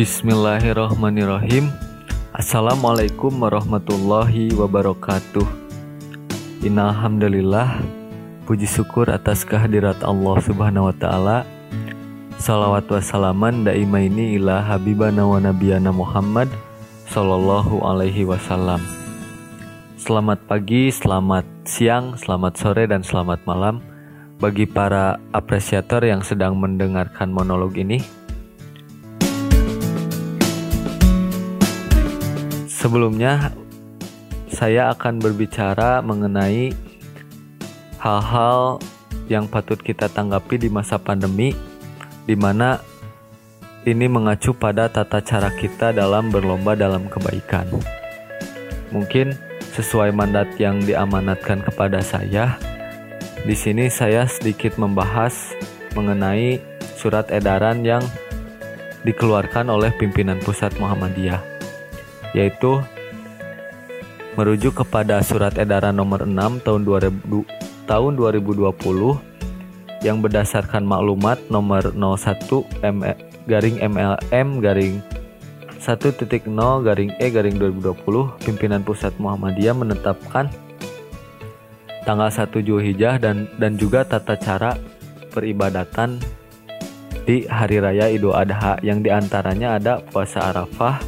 Bismillahirrahmanirrahim. Assalamualaikum warahmatullahi wabarakatuh. Innalhamdulillah Puji syukur atas kehadirat Allah subhanahu wa ta'ala. Salawat wassalaman daimaini ila habibana wa nabiyana Muhammad Sallallahu alaihi wasallam. Selamat pagi, selamat siang, selamat sore, dan selamat malam Bagi para apresiator yang sedang mendengarkan monolog ini Sebelumnya, saya akan berbicara mengenai hal-hal yang patut kita tanggapi di masa pandemi, di mana ini mengacu pada tata cara kita dalam berlomba dalam kebaikan. Mungkin sesuai mandat yang diamanatkan kepada saya, di sini saya sedikit membahas mengenai surat edaran yang dikeluarkan oleh pimpinan pusat Muhammadiyah yaitu merujuk kepada surat edaran nomor 6 tahun 2000 tahun 2020 yang berdasarkan maklumat nomor 01 M garing MLM garing 1.0 garing E garing 2020 pimpinan pusat Muhammadiyah menetapkan tanggal 1 Zulhijjah dan dan juga tata cara peribadatan di hari raya Idul Adha yang di antaranya ada puasa Arafah,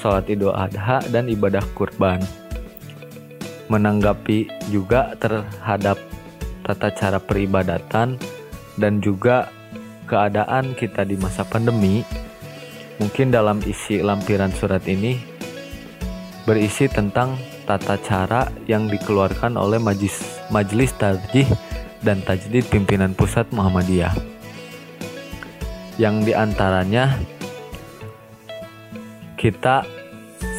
sholat idul adha, dan ibadah kurban. Menanggapi juga terhadap tata cara peribadatan dan juga keadaan kita di masa pandemi, mungkin dalam isi lampiran surat ini berisi tentang tata cara yang dikeluarkan oleh Majlis, Majlis Tarjih dan Tajdid Pimpinan Pusat Muhammadiyah. Yang di antaranya kita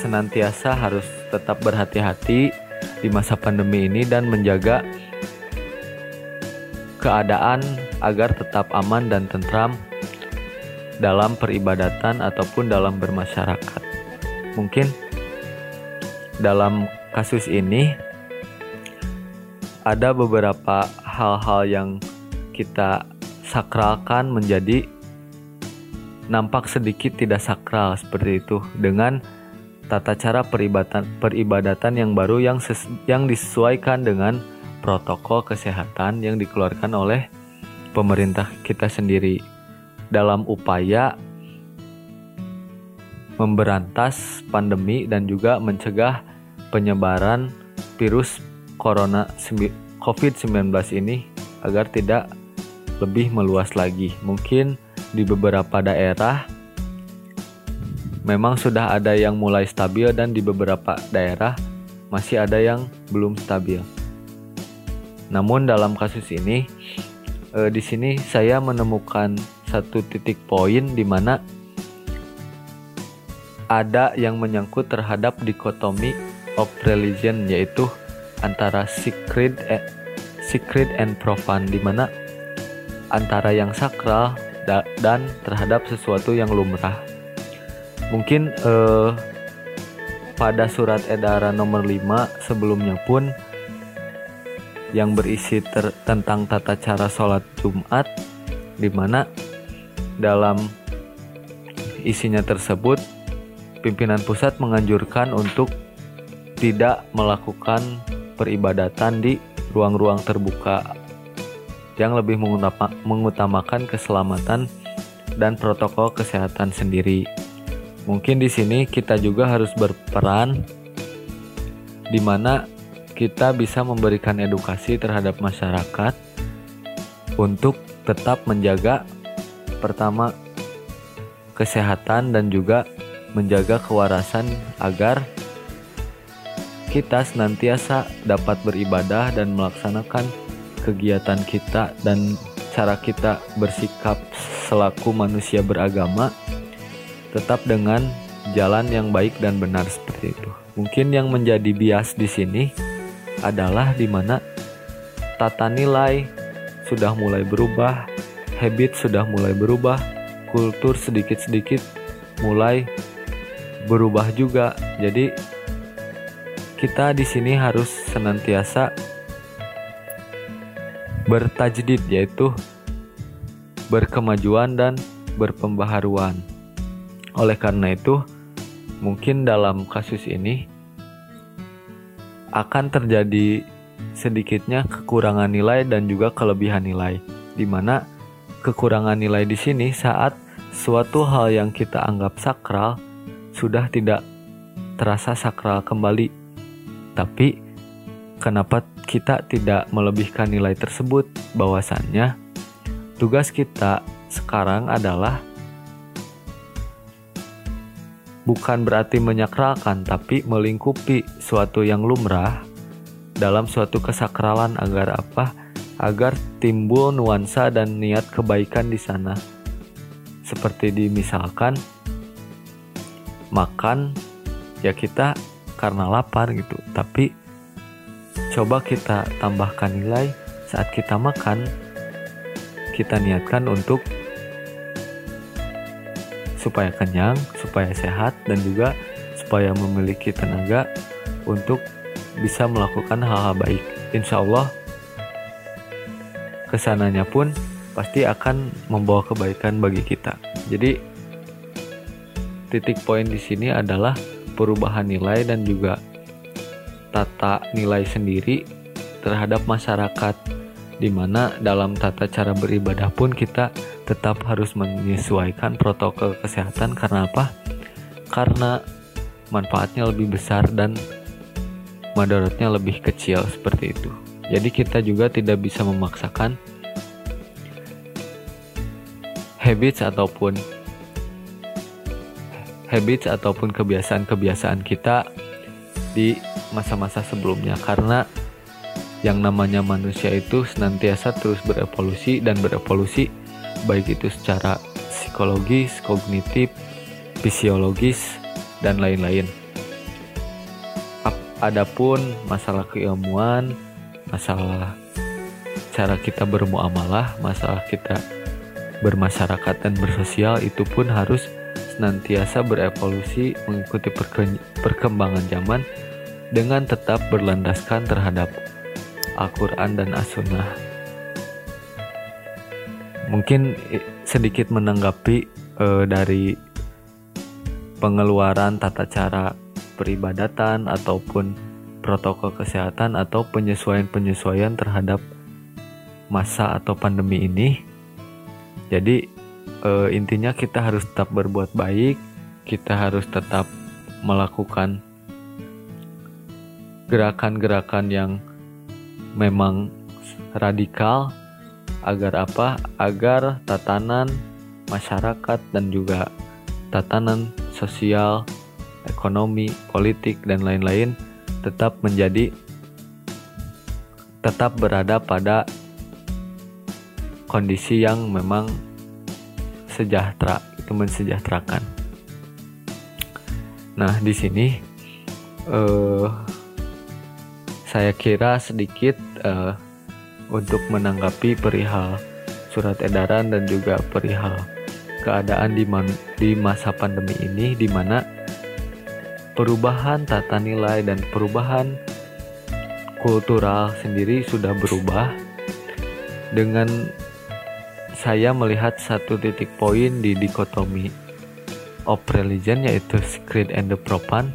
senantiasa harus tetap berhati-hati di masa pandemi ini dan menjaga keadaan agar tetap aman dan tentram dalam peribadatan ataupun dalam bermasyarakat. Mungkin dalam kasus ini ada beberapa hal-hal yang kita sakralkan menjadi nampak sedikit tidak sakral seperti itu dengan tata cara peribadatan peribadatan yang baru yang ses, yang disesuaikan dengan protokol kesehatan yang dikeluarkan oleh pemerintah kita sendiri dalam upaya memberantas pandemi dan juga mencegah penyebaran virus corona COVID-19 ini agar tidak lebih meluas lagi. Mungkin di beberapa daerah memang sudah ada yang mulai stabil dan di beberapa daerah masih ada yang belum stabil. Namun dalam kasus ini eh, di sini saya menemukan satu titik poin di mana ada yang menyangkut terhadap dikotomi of religion yaitu antara secret eh, secret and profane di mana antara yang sakral dan terhadap sesuatu yang lumrah. Mungkin eh, pada surat edaran nomor 5 sebelumnya pun yang berisi tentang tata cara sholat Jumat di mana dalam isinya tersebut pimpinan pusat menganjurkan untuk tidak melakukan peribadatan di ruang-ruang terbuka yang lebih mengutamakan keselamatan dan protokol kesehatan sendiri. Mungkin di sini kita juga harus berperan di mana kita bisa memberikan edukasi terhadap masyarakat untuk tetap menjaga pertama kesehatan dan juga menjaga kewarasan agar kita senantiasa dapat beribadah dan melaksanakan kegiatan kita dan cara kita bersikap selaku manusia beragama tetap dengan jalan yang baik dan benar seperti itu. Mungkin yang menjadi bias di sini adalah di mana tata nilai sudah mulai berubah, habit sudah mulai berubah, kultur sedikit-sedikit mulai berubah juga. Jadi kita di sini harus senantiasa bertajdid yaitu berkemajuan dan berpembaharuan. Oleh karena itu, mungkin dalam kasus ini akan terjadi sedikitnya kekurangan nilai dan juga kelebihan nilai, di mana kekurangan nilai di sini saat suatu hal yang kita anggap sakral sudah tidak terasa sakral kembali. Tapi kenapa kita tidak melebihkan nilai tersebut? Bahwasannya tugas kita sekarang adalah bukan berarti menyakralkan, tapi melingkupi suatu yang lumrah dalam suatu kesakralan agar apa? Agar timbul nuansa dan niat kebaikan di sana. Seperti dimisalkan makan ya kita karena lapar gitu, tapi coba kita tambahkan nilai saat kita makan kita niatkan untuk supaya kenyang, supaya sehat, dan juga supaya memiliki tenaga untuk bisa melakukan hal-hal baik. Insya Allah, ke sananya pun pasti akan membawa kebaikan bagi kita. Jadi, titik poin di sini adalah perubahan nilai dan juga tata nilai sendiri terhadap masyarakat, di mana dalam tata cara beribadah pun kita tetap harus menyesuaikan protokol kesehatan karena apa? Karena manfaatnya lebih besar dan madaratnya lebih kecil seperti itu. Jadi kita juga tidak bisa memaksakan habits ataupun habits ataupun kebiasaan-kebiasaan kita di masa-masa sebelumnya karena yang namanya manusia itu senantiasa terus berevolusi dan berevolusi baik itu secara psikologis, kognitif, fisiologis, dan lain-lain. Adapun masalah keilmuan, masalah cara kita bermuamalah, masalah kita bermasyarakat dan bersosial itu pun harus senantiasa berevolusi mengikuti perkembangan zaman dengan tetap berlandaskan terhadap Al-Quran dan As-Sunnah mungkin sedikit menanggapi uh, dari pengeluaran tata cara peribadatan ataupun protokol kesehatan atau penyesuaian-penyesuaian terhadap masa atau pandemi ini. Jadi uh, intinya kita harus tetap berbuat baik, kita harus tetap melakukan gerakan-gerakan yang memang radikal agar apa? Agar tatanan masyarakat dan juga tatanan sosial, ekonomi, politik dan lain-lain tetap menjadi tetap berada pada kondisi yang memang sejahtera, itu mensejahterakan. Nah, di sini uh, saya kira sedikit uh, untuk menanggapi perihal surat edaran dan juga perihal keadaan di, man, di masa pandemi ini di mana perubahan tata nilai dan perubahan kultural sendiri sudah berubah. Dengan saya melihat satu titik poin di dikotomi of religion yaitu secret and the propan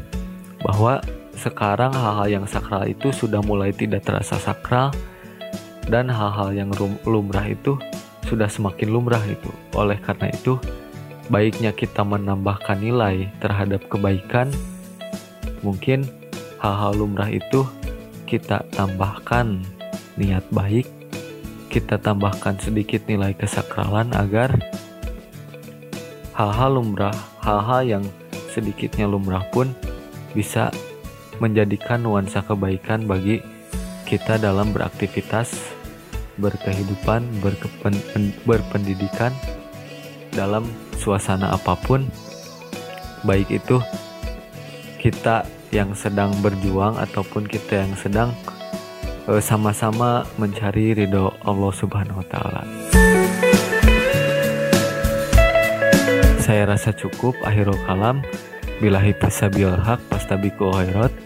bahwa sekarang hal-hal yang sakral itu sudah mulai tidak terasa sakral dan hal-hal yang lumrah itu sudah semakin lumrah itu. Oleh karena itu, baiknya kita menambahkan nilai terhadap kebaikan. Mungkin hal-hal lumrah itu kita tambahkan niat baik, kita tambahkan sedikit nilai kesakralan agar hal-hal lumrah, hal-hal yang sedikitnya lumrah pun bisa menjadikan nuansa kebaikan bagi kita dalam beraktivitas berkehidupan, berkepen, berpendidikan dalam suasana apa pun, baik itu kita yang sedang berjuang ataupun kita yang sedang eh, sama-sama mencari ridho Allah Subhanahu wa taala. Saya rasa cukup akhirul kalam bilahi fisabil haq pastabiqul khairat.